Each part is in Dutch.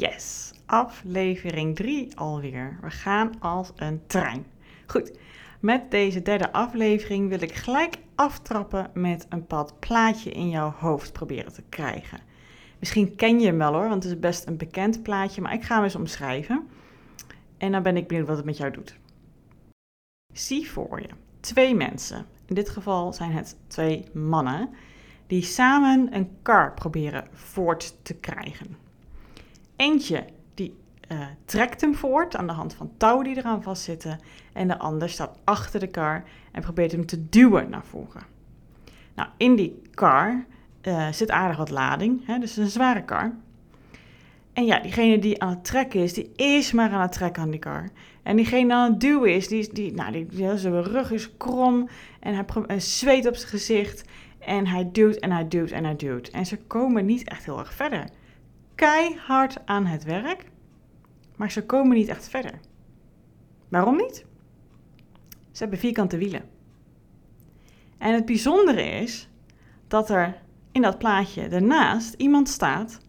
Yes, aflevering 3 alweer. We gaan als een trein. Goed, met deze derde aflevering wil ik gelijk aftrappen met een pad plaatje in jouw hoofd proberen te krijgen. Misschien ken je hem wel hoor, want het is best een bekend plaatje, maar ik ga hem eens omschrijven. En dan ben ik benieuwd wat het met jou doet. Zie voor je twee mensen. In dit geval zijn het twee mannen die samen een kar proberen voort te krijgen. Eentje die uh, trekt hem voort aan de hand van touwen die eraan vastzitten. En de ander staat achter de kar en probeert hem te duwen naar voren. Nou, in die kar uh, zit aardig wat lading, hè, dus een zware kar. En ja, diegene die aan het trekken is, die is maar aan het trekken aan die kar. En diegene aan het duwen is, die, die, nou, zijn rug is krom en hij, hij zweet op zijn gezicht. En hij duwt en hij duwt en hij duwt. En ze komen niet echt heel erg verder. Keihard aan het werk, maar ze komen niet echt verder. Waarom niet? Ze hebben vierkante wielen. En het bijzondere is dat er in dat plaatje daarnaast iemand staat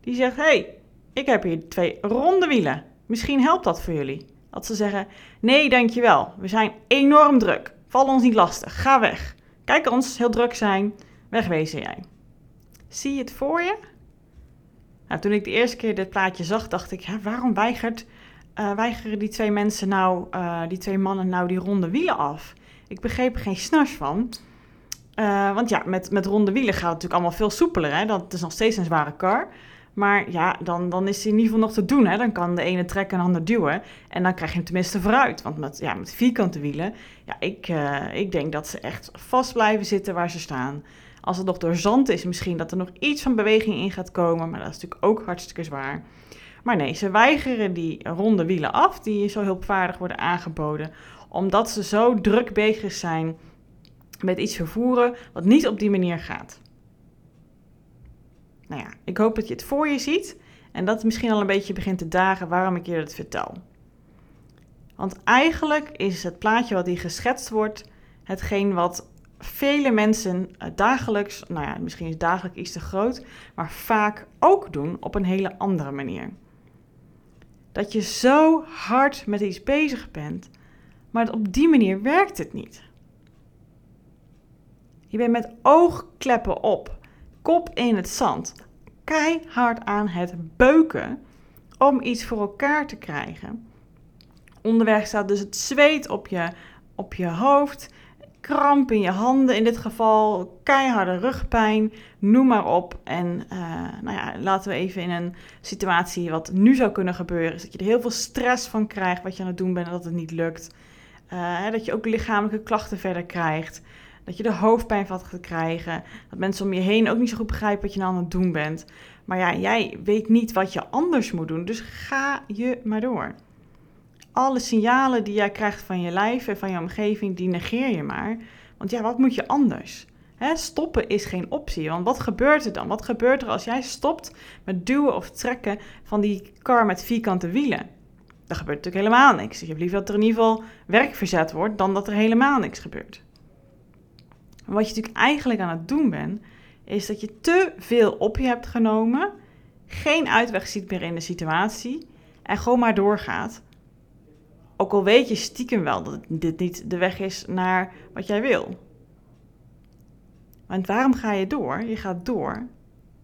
die zegt: hey, ik heb hier twee ronde wielen. Misschien helpt dat voor jullie. Dat ze zeggen: Nee, dankjewel. We zijn enorm druk. Val ons niet lastig. Ga weg. Kijk ons heel druk zijn. Wegwezen jij. Zie je het voor je? Nou, toen ik de eerste keer dit plaatje zag, dacht ik: waarom weigert, uh, weigeren die twee mensen nou, uh, die twee mannen nou die ronde wielen af? Ik begreep er geen snars van. Uh, want ja, met, met ronde wielen gaat het natuurlijk allemaal veel soepeler. Hè? Dat is nog steeds een zware kar. Maar ja, dan, dan is hij in ieder geval nog te doen. Hè? Dan kan de ene trekken en de ander duwen. En dan krijg je hem tenminste vooruit. Want met, ja, met vierkante wielen, ja, ik, ik denk dat ze echt vast blijven zitten waar ze staan. Als het nog door zand is, misschien dat er nog iets van beweging in gaat komen. Maar dat is natuurlijk ook hartstikke zwaar. Maar nee, ze weigeren die ronde wielen af, die zo hulpvaardig worden aangeboden. Omdat ze zo druk bezig zijn met iets vervoeren wat niet op die manier gaat. Nou ja, ik hoop dat je het voor je ziet en dat het misschien al een beetje begint te dagen waarom ik je dat vertel. Want eigenlijk is het plaatje wat hier geschetst wordt hetgeen wat vele mensen dagelijks, nou ja, misschien is dagelijks iets te groot, maar vaak ook doen op een hele andere manier. Dat je zo hard met iets bezig bent, maar op die manier werkt het niet. Je bent met oogkleppen op, kop in het zand, keihard aan het beuken om iets voor elkaar te krijgen. Onderweg staat dus het zweet op je, op je hoofd, kramp in je handen in dit geval, keiharde rugpijn, noem maar op. En uh, nou ja, laten we even in een situatie wat nu zou kunnen gebeuren, is dat je er heel veel stress van krijgt wat je aan het doen bent en dat het niet lukt. Uh, dat je ook lichamelijke klachten verder krijgt. Dat je de hoofdpijn van gaat krijgen. Dat mensen om je heen ook niet zo goed begrijpen wat je nou aan het doen bent. Maar ja, jij weet niet wat je anders moet doen. Dus ga je maar door. Alle signalen die jij krijgt van je lijf en van je omgeving, die negeer je maar. Want ja, wat moet je anders? He, stoppen is geen optie. Want wat gebeurt er dan? Wat gebeurt er als jij stopt met duwen of trekken van die kar met vierkante wielen? Dan gebeurt natuurlijk helemaal niks. Je hebt liever dat er in ieder geval werk verzet wordt dan dat er helemaal niks gebeurt. Wat je natuurlijk eigenlijk aan het doen bent, is dat je te veel op je hebt genomen, geen uitweg ziet meer in de situatie en gewoon maar doorgaat. Ook al weet je stiekem wel dat dit niet de weg is naar wat jij wil. Want waarom ga je door? Je gaat door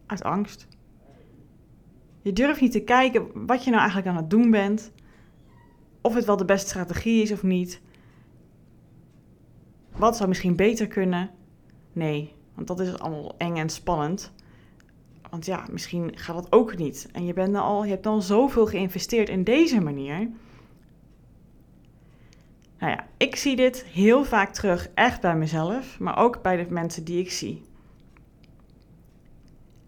uit angst. Je durft niet te kijken wat je nou eigenlijk aan het doen bent. Of het wel de beste strategie is of niet. Wat zou misschien beter kunnen? Nee, want dat is allemaal eng en spannend. Want ja, misschien gaat dat ook niet. En je, bent al, je hebt al zoveel geïnvesteerd in deze manier. Nou ja, ik zie dit heel vaak terug, echt bij mezelf, maar ook bij de mensen die ik zie.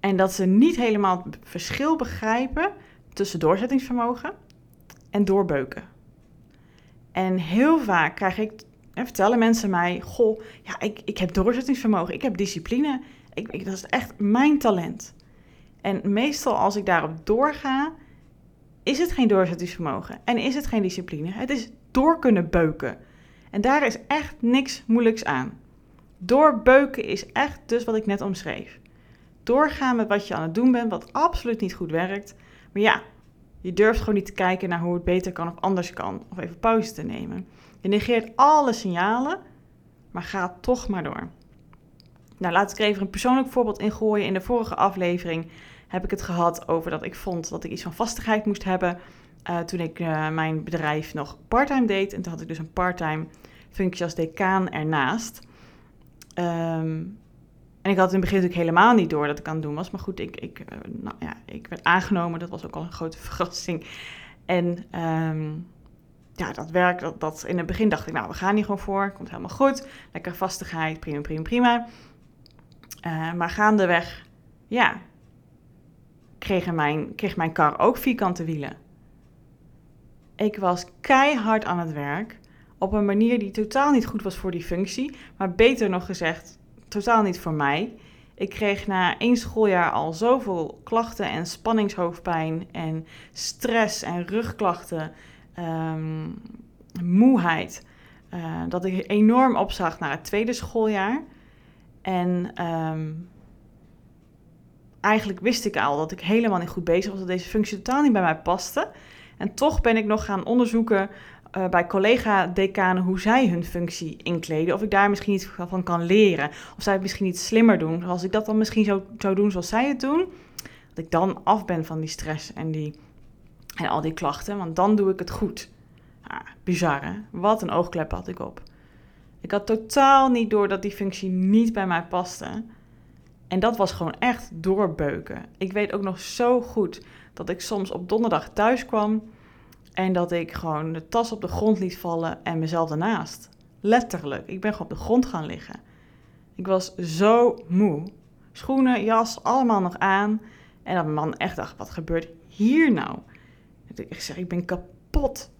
En dat ze niet helemaal het verschil begrijpen tussen doorzettingsvermogen en doorbeuken. En heel vaak krijg ik en vertellen mensen mij: Goh, ja, ik, ik heb doorzettingsvermogen, ik heb discipline. Ik, ik, dat is echt mijn talent. En meestal als ik daarop doorga, is het geen doorzettingsvermogen en is het geen discipline. Het is door kunnen beuken. En daar is echt niks moeilijks aan. Doorbeuken is echt dus wat ik net omschreef. Doorgaan met wat je aan het doen bent, wat absoluut niet goed werkt. Maar ja, Je durft gewoon niet te kijken naar hoe het beter kan of anders kan. Of even pauze te nemen. Je negeert alle signalen, maar gaat toch maar door. Nou, laat ik er even een persoonlijk voorbeeld ingooien. In de vorige aflevering heb ik het gehad over dat ik vond dat ik iets van vastigheid moest hebben. Uh, toen ik uh, mijn bedrijf nog parttime deed. En toen had ik dus een parttime functie als decaan ernaast. Um, en ik had in het begin natuurlijk helemaal niet door dat ik aan het doen was. Maar goed, ik, ik, uh, nou ja, ik werd aangenomen. Dat was ook al een grote verrassing. En um, ja, dat werk, dat, dat, in het begin dacht ik, nou, we gaan hier gewoon voor. Komt helemaal goed. Lekker vastigheid, prima, prima, prima. Maar gaandeweg, ja, kreeg mijn, kreeg mijn kar ook vierkante wielen. Ik was keihard aan het werk. Op een manier die totaal niet goed was voor die functie. Maar beter nog gezegd, totaal niet voor mij. Ik kreeg na één schooljaar al zoveel klachten en spanningshoofdpijn en stress en rugklachten, um, moeheid, uh, dat ik enorm opzag naar het tweede schooljaar. En um, eigenlijk wist ik al dat ik helemaal niet goed bezig was, dat deze functie totaal niet bij mij paste. En toch ben ik nog gaan onderzoeken uh, bij collega-decanen hoe zij hun functie inkleden. Of ik daar misschien iets van kan leren. Of zij het misschien iets slimmer doen. Als ik dat dan misschien zo zou doen zoals zij het doen. Dat ik dan af ben van die stress en, die, en al die klachten. Want dan doe ik het goed. Ah, bizar hè? Wat een oogklep had ik op. Ik had totaal niet door dat die functie niet bij mij paste. En dat was gewoon echt doorbeuken. Ik weet ook nog zo goed dat ik soms op donderdag thuis kwam en dat ik gewoon de tas op de grond liet vallen en mezelf ernaast. Letterlijk. Ik ben gewoon op de grond gaan liggen. Ik was zo moe. Schoenen, jas, allemaal nog aan. En dat mijn man echt dacht, wat gebeurt hier nou? Ik zeg, ik ben kapot.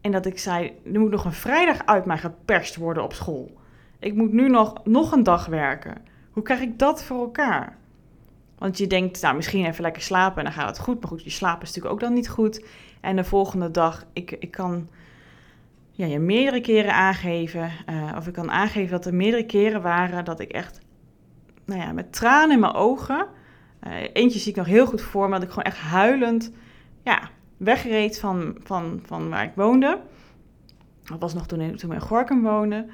En dat ik zei, er moet nog een vrijdag uit mij geperst worden op school. Ik moet nu nog, nog een dag werken. Hoe krijg ik dat voor elkaar? Want je denkt, nou, misschien even lekker slapen en dan gaat het goed. Maar goed, je slaap is natuurlijk ook dan niet goed. En de volgende dag, ik, ik kan ja, je meerdere keren aangeven, uh, of ik kan aangeven dat er meerdere keren waren dat ik echt, nou ja, met tranen in mijn ogen, uh, eentje zie ik nog heel goed voor me, dat ik gewoon echt huilend, ja, wegreed van, van, van waar ik woonde. Dat was nog toen, toen we in Gorkum woonden.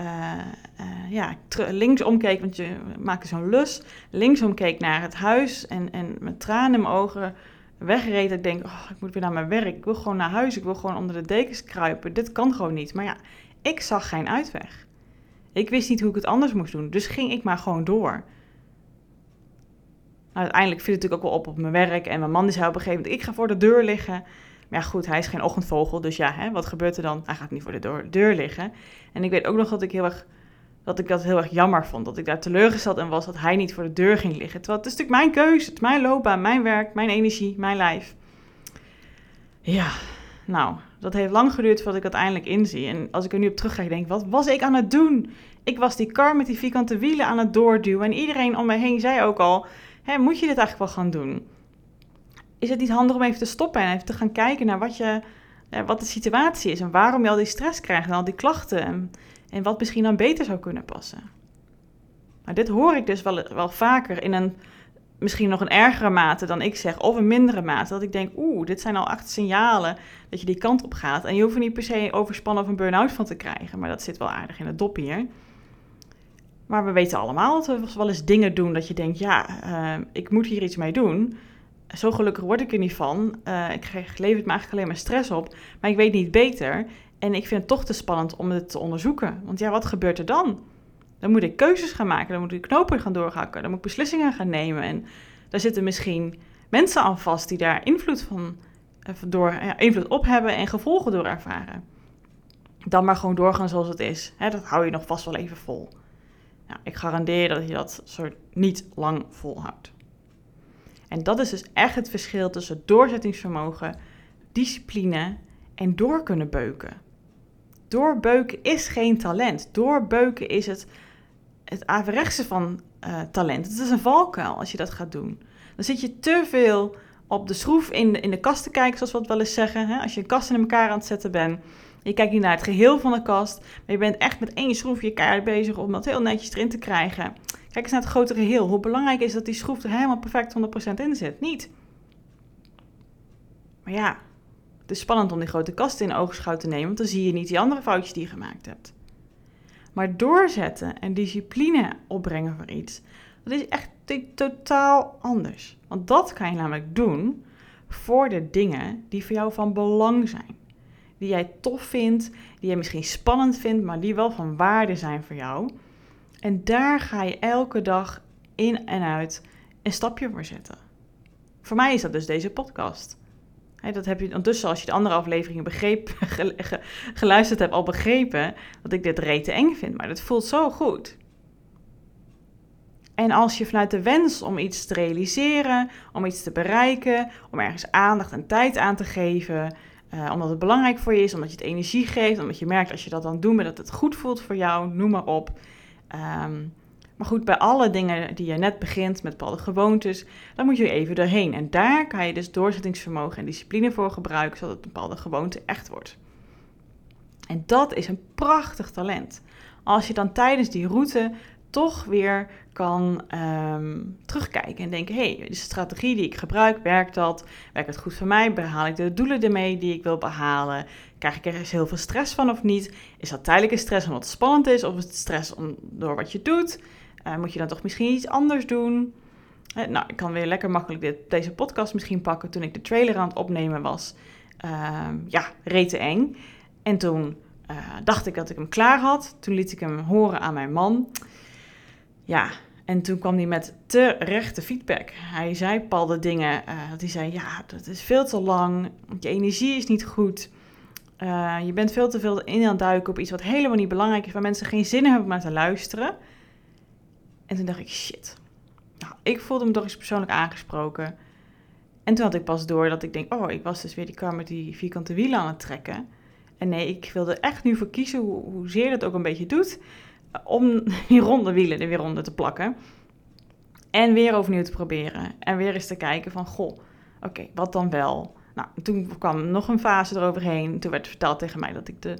Uh, uh, ja, links omkeek, want je maakte zo'n lus. Linksom keek naar het huis en, en met tranen in mijn ogen wegreed. Ik denk, oh, ik moet weer naar mijn werk. Ik wil gewoon naar huis. Ik wil gewoon onder de dekens kruipen. Dit kan gewoon niet. Maar ja, ik zag geen uitweg. Ik wist niet hoe ik het anders moest doen. Dus ging ik maar gewoon door. Nou, uiteindelijk viel het natuurlijk ook wel op op mijn werk. En mijn man zei op een gegeven moment, ik ga voor de deur liggen. Maar ja, goed, hij is geen ochtendvogel. Dus ja, hè, wat gebeurt er dan? Hij gaat niet voor de deur, liggen. En ik weet ook nog dat ik heel erg dat ik dat heel erg jammer vond. Dat ik daar teleurgesteld in was dat hij niet voor de deur ging liggen. Terwijl het is natuurlijk mijn keuze, het is mijn loopbaan, mijn werk, mijn energie, mijn lijf. Ja, nou, dat heeft lang geduurd voordat ik dat eindelijk inzie. En als ik er nu op terug ga, denk ik, wat was ik aan het doen? Ik was die kar met die vierkante wielen aan het doorduwen. En iedereen om me heen zei ook al, Hé, moet je dit eigenlijk wel gaan doen? Is het niet handig om even te stoppen en even te gaan kijken naar wat, je, wat de situatie is... en waarom je al die stress krijgt en al die klachten... En, wat misschien dan beter zou kunnen passen. Maar dit hoor ik dus wel, wel vaker in een misschien nog een ergere mate dan ik zeg, of een mindere mate. Dat ik denk, oeh, dit zijn al acht signalen dat je die kant op gaat. En je hoeft er niet per se overspannen of een burn-out van te krijgen, maar dat zit wel aardig in het dop hier. Maar we weten allemaal dat we wel eens dingen doen dat je denkt, ja, uh, ik moet hier iets mee doen. Zo gelukkig word ik er niet van. Uh, ik levert me eigenlijk alleen maar stress op, maar ik weet niet beter. En ik vind het toch te spannend om het te onderzoeken. Want ja, wat gebeurt er dan? Dan moet ik keuzes gaan maken, dan moet ik knopen gaan doorhakken, dan moet ik beslissingen gaan nemen. En daar zitten misschien mensen aan vast die daar invloed, van, eh, door, ja, invloed op hebben en gevolgen door ervaren. Dan maar gewoon doorgaan zoals het is. dat hou je nog vast wel even vol. Nou, ik garandeer dat je dat soort niet lang volhoudt. En dat is dus echt het verschil tussen doorzettingsvermogen, discipline en door kunnen beuken. Doorbeuken is geen talent. Doorbeuken is het, het averechtse van uh, talent. Het is een valkuil als je dat gaat doen. Dan zit je te veel op de schroef in de, in de kast te kijken, zoals we het wel eens zeggen. Hè? Als je een kast in elkaar aan het zetten bent, je kijkt niet naar het geheel van de kast, maar je bent echt met één schroefje keihard bezig om dat heel netjes erin te krijgen. Kijk eens naar het grotere geheel. Hoe belangrijk is dat die schroef er helemaal perfect 100% in zit? Niet. Maar ja, het is spannend om die grote kast in oogschouw te nemen, want dan zie je niet die andere foutjes die je gemaakt hebt. Maar doorzetten en discipline opbrengen voor iets, dat is echt totaal anders. Want dat kan je namelijk doen voor de dingen die voor jou van belang zijn. Die jij tof vindt, die jij misschien spannend vindt, maar die wel van waarde zijn voor jou. En daar ga je elke dag in en uit een stapje voor zetten. Voor mij is dat dus deze podcast. dat heb je ondertussen, als je de andere afleveringen begreep, geluisterd hebt, al begrepen dat ik dit rete eng vind. Maar het voelt zo goed. En als je vanuit de wens om iets te realiseren, om iets te bereiken, om ergens aandacht en tijd aan te geven, uh, omdat het belangrijk voor je is, omdat je het energie geeft, omdat je merkt als je dat dan doet, dat het goed voelt voor jou, noem maar op. Ehm, maar goed, bij alle dingen die je net begint met bepaalde gewoontes, dan moet je even doorheen. En daar kan je dus doorzettingsvermogen en discipline voor gebruiken, zodat een bepaalde gewoonte echt wordt. En dat is een prachtig talent. Als je dan tijdens die route toch weer kan um, terugkijken en denken: hey, de strategie die ik gebruik, werkt dat? Werkt het goed voor mij? Behaal ik de doelen ermee die ik wil behalen? Krijg ik er eens heel veel stress van of niet? Is dat tijdelijke stress omdat het spannend is? Of is het stress om, door wat je doet? Uh, moet je dan toch misschien iets anders doen? Uh, nou, ik kan weer lekker makkelijk deze podcast misschien pakken toen ik de trailer aan het opnemen was. Uh, ja, rete eng. En toen eh, dacht ik dat ik hem klaar had. Toen liet ik hem horen aan mijn man. Ja, en toen kwam hij met terechte feedback. Hij zei bepaalde dingen. Uh, dat zei: Ja, dat is veel te lang. Je energie is niet goed. Uh, je bent veel te veel in aan het duiken op iets wat helemaal niet belangrijk is, waar mensen geen zin hebben om naar te luisteren. En toen dacht ik: Shit. Nou, ik voelde me toch eens persoonlijk aangesproken. En toen had ik pas door dat ik denk: Oh, ik was dus weer die kar met die vierkante wielen aan het trekken. En nee, ik wilde echt nu voor kiezen, hoe, hoezeer dat ook een beetje doet om die ronde wielen er weer onder te plakken. En weer overnieuw te proberen. En weer eens te kijken van, goh, oké, wat dan wel? Nou, toen kwam nog een fase eroverheen. Toen werd verteld tegen mij dat ik de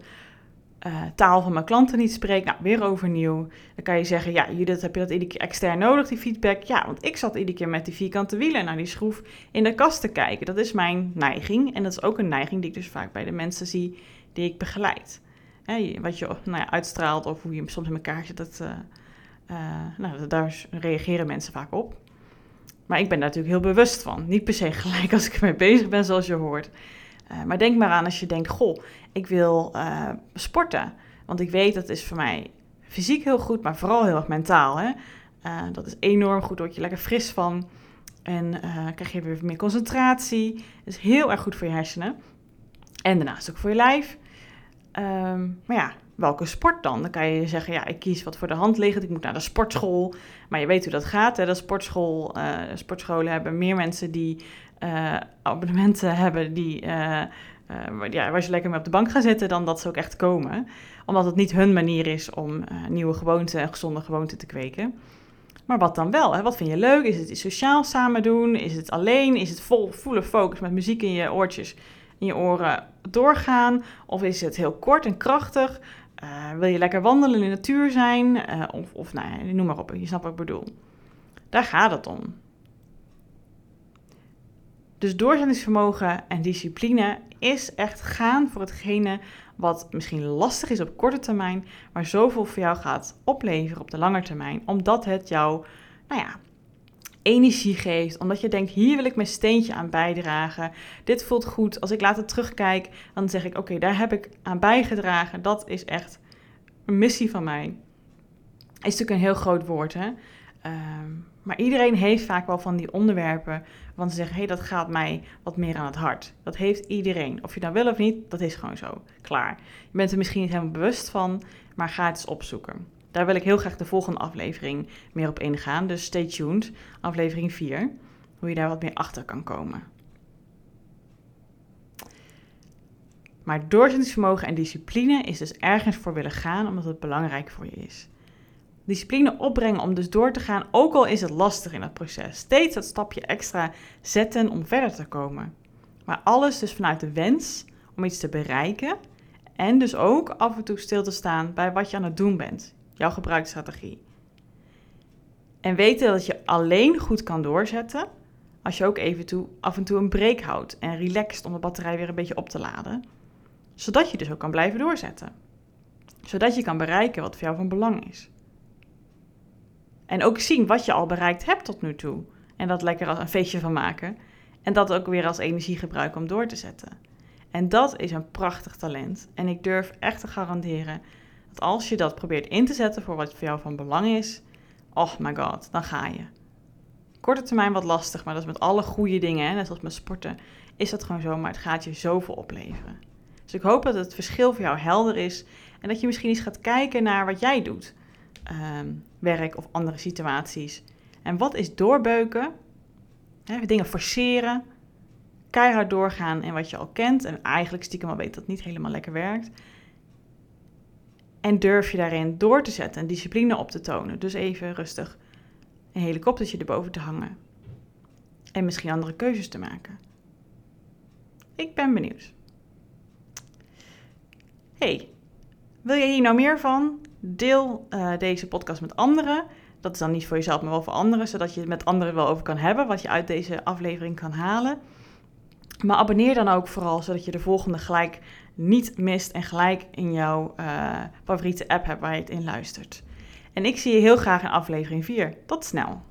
uh, taal van mijn klanten niet spreek. Nou, weer overnieuw. Dan kan je zeggen, ja, Judith, heb je dat iedere keer extern nodig, die feedback? Ja, want ik zat iedere keer met die vierkante wielen naar die schroef in de kast te kijken. Dat is mijn neiging. En dat is ook een neiging die ik dus vaak bij de mensen zie die ik begeleid wat je nou ja, uitstraalt of hoe je soms in elkaar zit, dat, uh, uh, nou, daar reageren mensen vaak op. Maar ik ben daar natuurlijk heel bewust van. Niet per se gelijk als ik ermee bezig ben, zoals je hoort. Uh, maar denk maar aan als je denkt, goh, ik wil sporten. Want ik weet dat is voor mij fysiek heel goed, maar vooral heel erg mentaal. Hè? dat is enorm goed, word je lekker fris van. En krijg je weer meer concentratie. Dat is heel erg goed voor je hersenen. En daarnaast ook voor je lijf. Ehm, maar ja, welke sport dan? Dan kan je zeggen, ja, ik kies wat voor de hand ligt. Ik moet naar de sportschool. Maar je weet hoe dat gaat. Hè? De sportschool, uh, sportscholen hebben meer mensen die uh, abonnementen hebben die, uh, ja, waar ze lekker mee op de bank gaan zitten, dan dat ze ook echt komen. Omdat het niet hun manier is om nieuwe gewoonten en gezonde gewoonten te kweken. Maar wat dan wel? Hè? Wat vind je leuk? Is het sociaal samen doen? Is het alleen? Is het vol volle focus met muziek in je oortjes? In je oren doorgaan? Of is het heel kort en krachtig? Uh, wil je lekker wandelen in de natuur zijn? Uh, of, of nou ja, noem maar op, je snapt wat ik bedoel. Daar gaat het om. Dus doorzettingsvermogen en discipline is echt gaan voor hetgene wat misschien lastig is op korte termijn, maar zoveel voor jou gaat opleveren op de lange termijn, omdat het jou, nou ja, energie geeft. Omdat je denkt, hier wil ik mijn steentje aan bijdragen. Dit voelt goed. Als ik later terugkijk, dan zeg ik, oké, daar heb ik aan bijgedragen. Dat is echt een missie van mij. Is natuurlijk een heel groot woord, hè. Ehm, maar iedereen heeft vaak wel van die onderwerpen. Want ze zeggen, hé, hey, dat gaat mij wat meer aan het hart. Dat heeft iedereen. Of je nou wil of niet, dat is gewoon zo. Klaar. Je bent er misschien niet helemaal bewust van, maar ga het eens opzoeken. Daar wil ik heel graag de volgende aflevering meer op ingaan. Dus stay tuned, aflevering 4, hoe je daar wat meer achter kan komen. Maar doorzettingsvermogen en discipline is dus ergens voor willen gaan omdat het belangrijk voor je is. Discipline opbrengen om dus door te gaan, ook al is het lastig in het proces. Steeds dat stapje extra zetten om verder te komen. Maar alles dus vanuit de wens om iets te bereiken en dus ook af en toe stil te staan bij wat je aan het doen bent jouw gebruiksstrategie. En weten dat je alleen goed kan doorzetten als je ook even toe, af en toe een break houdt en relaxt om de batterij weer een beetje op te laden. Zodat je dus ook kan blijven doorzetten. Zodat je kan bereiken wat voor jou van belang is. En ook zien wat je al bereikt hebt tot nu toe. En dat lekker als een feestje van maken. En dat ook weer als energie gebruiken om door te zetten. En dat is een prachtig talent. En ik durf echt te garanderen als je dat probeert in te zetten voor wat voor jou van belang is, oh my god, dan ga je. Korte termijn wat lastig, maar dat is met alle goede dingen, net zoals met sporten, is dat gewoon zo, maar het gaat je zoveel opleveren. Dus ik hoop dat het verschil voor jou helder is en dat je misschien eens gaat kijken naar wat jij doet. Ehm, werk of andere situaties. En wat is doorbeuken? Hè, dingen forceren, keihard doorgaan in wat je al kent en eigenlijk stiekem al weet dat het niet helemaal lekker werkt. En durf je daarin door te zetten en discipline op te tonen. Dus even rustig een helikoptertje erboven te hangen. En misschien andere keuzes te maken. Ik ben benieuwd. Hey, wil je hier nou meer van? Deel uh, deze podcast met anderen. Dat is dan niet voor jezelf, maar wel voor anderen, zodat je het met anderen wel over kan hebben, wat je uit deze aflevering kan halen. Maar abonneer dan ook vooral, zodat je de volgende gelijk niet mist en gelijk in jouw uh, favoriete app hebt waar je het in luistert. En ik zie je heel graag in aflevering 4. Tot snel!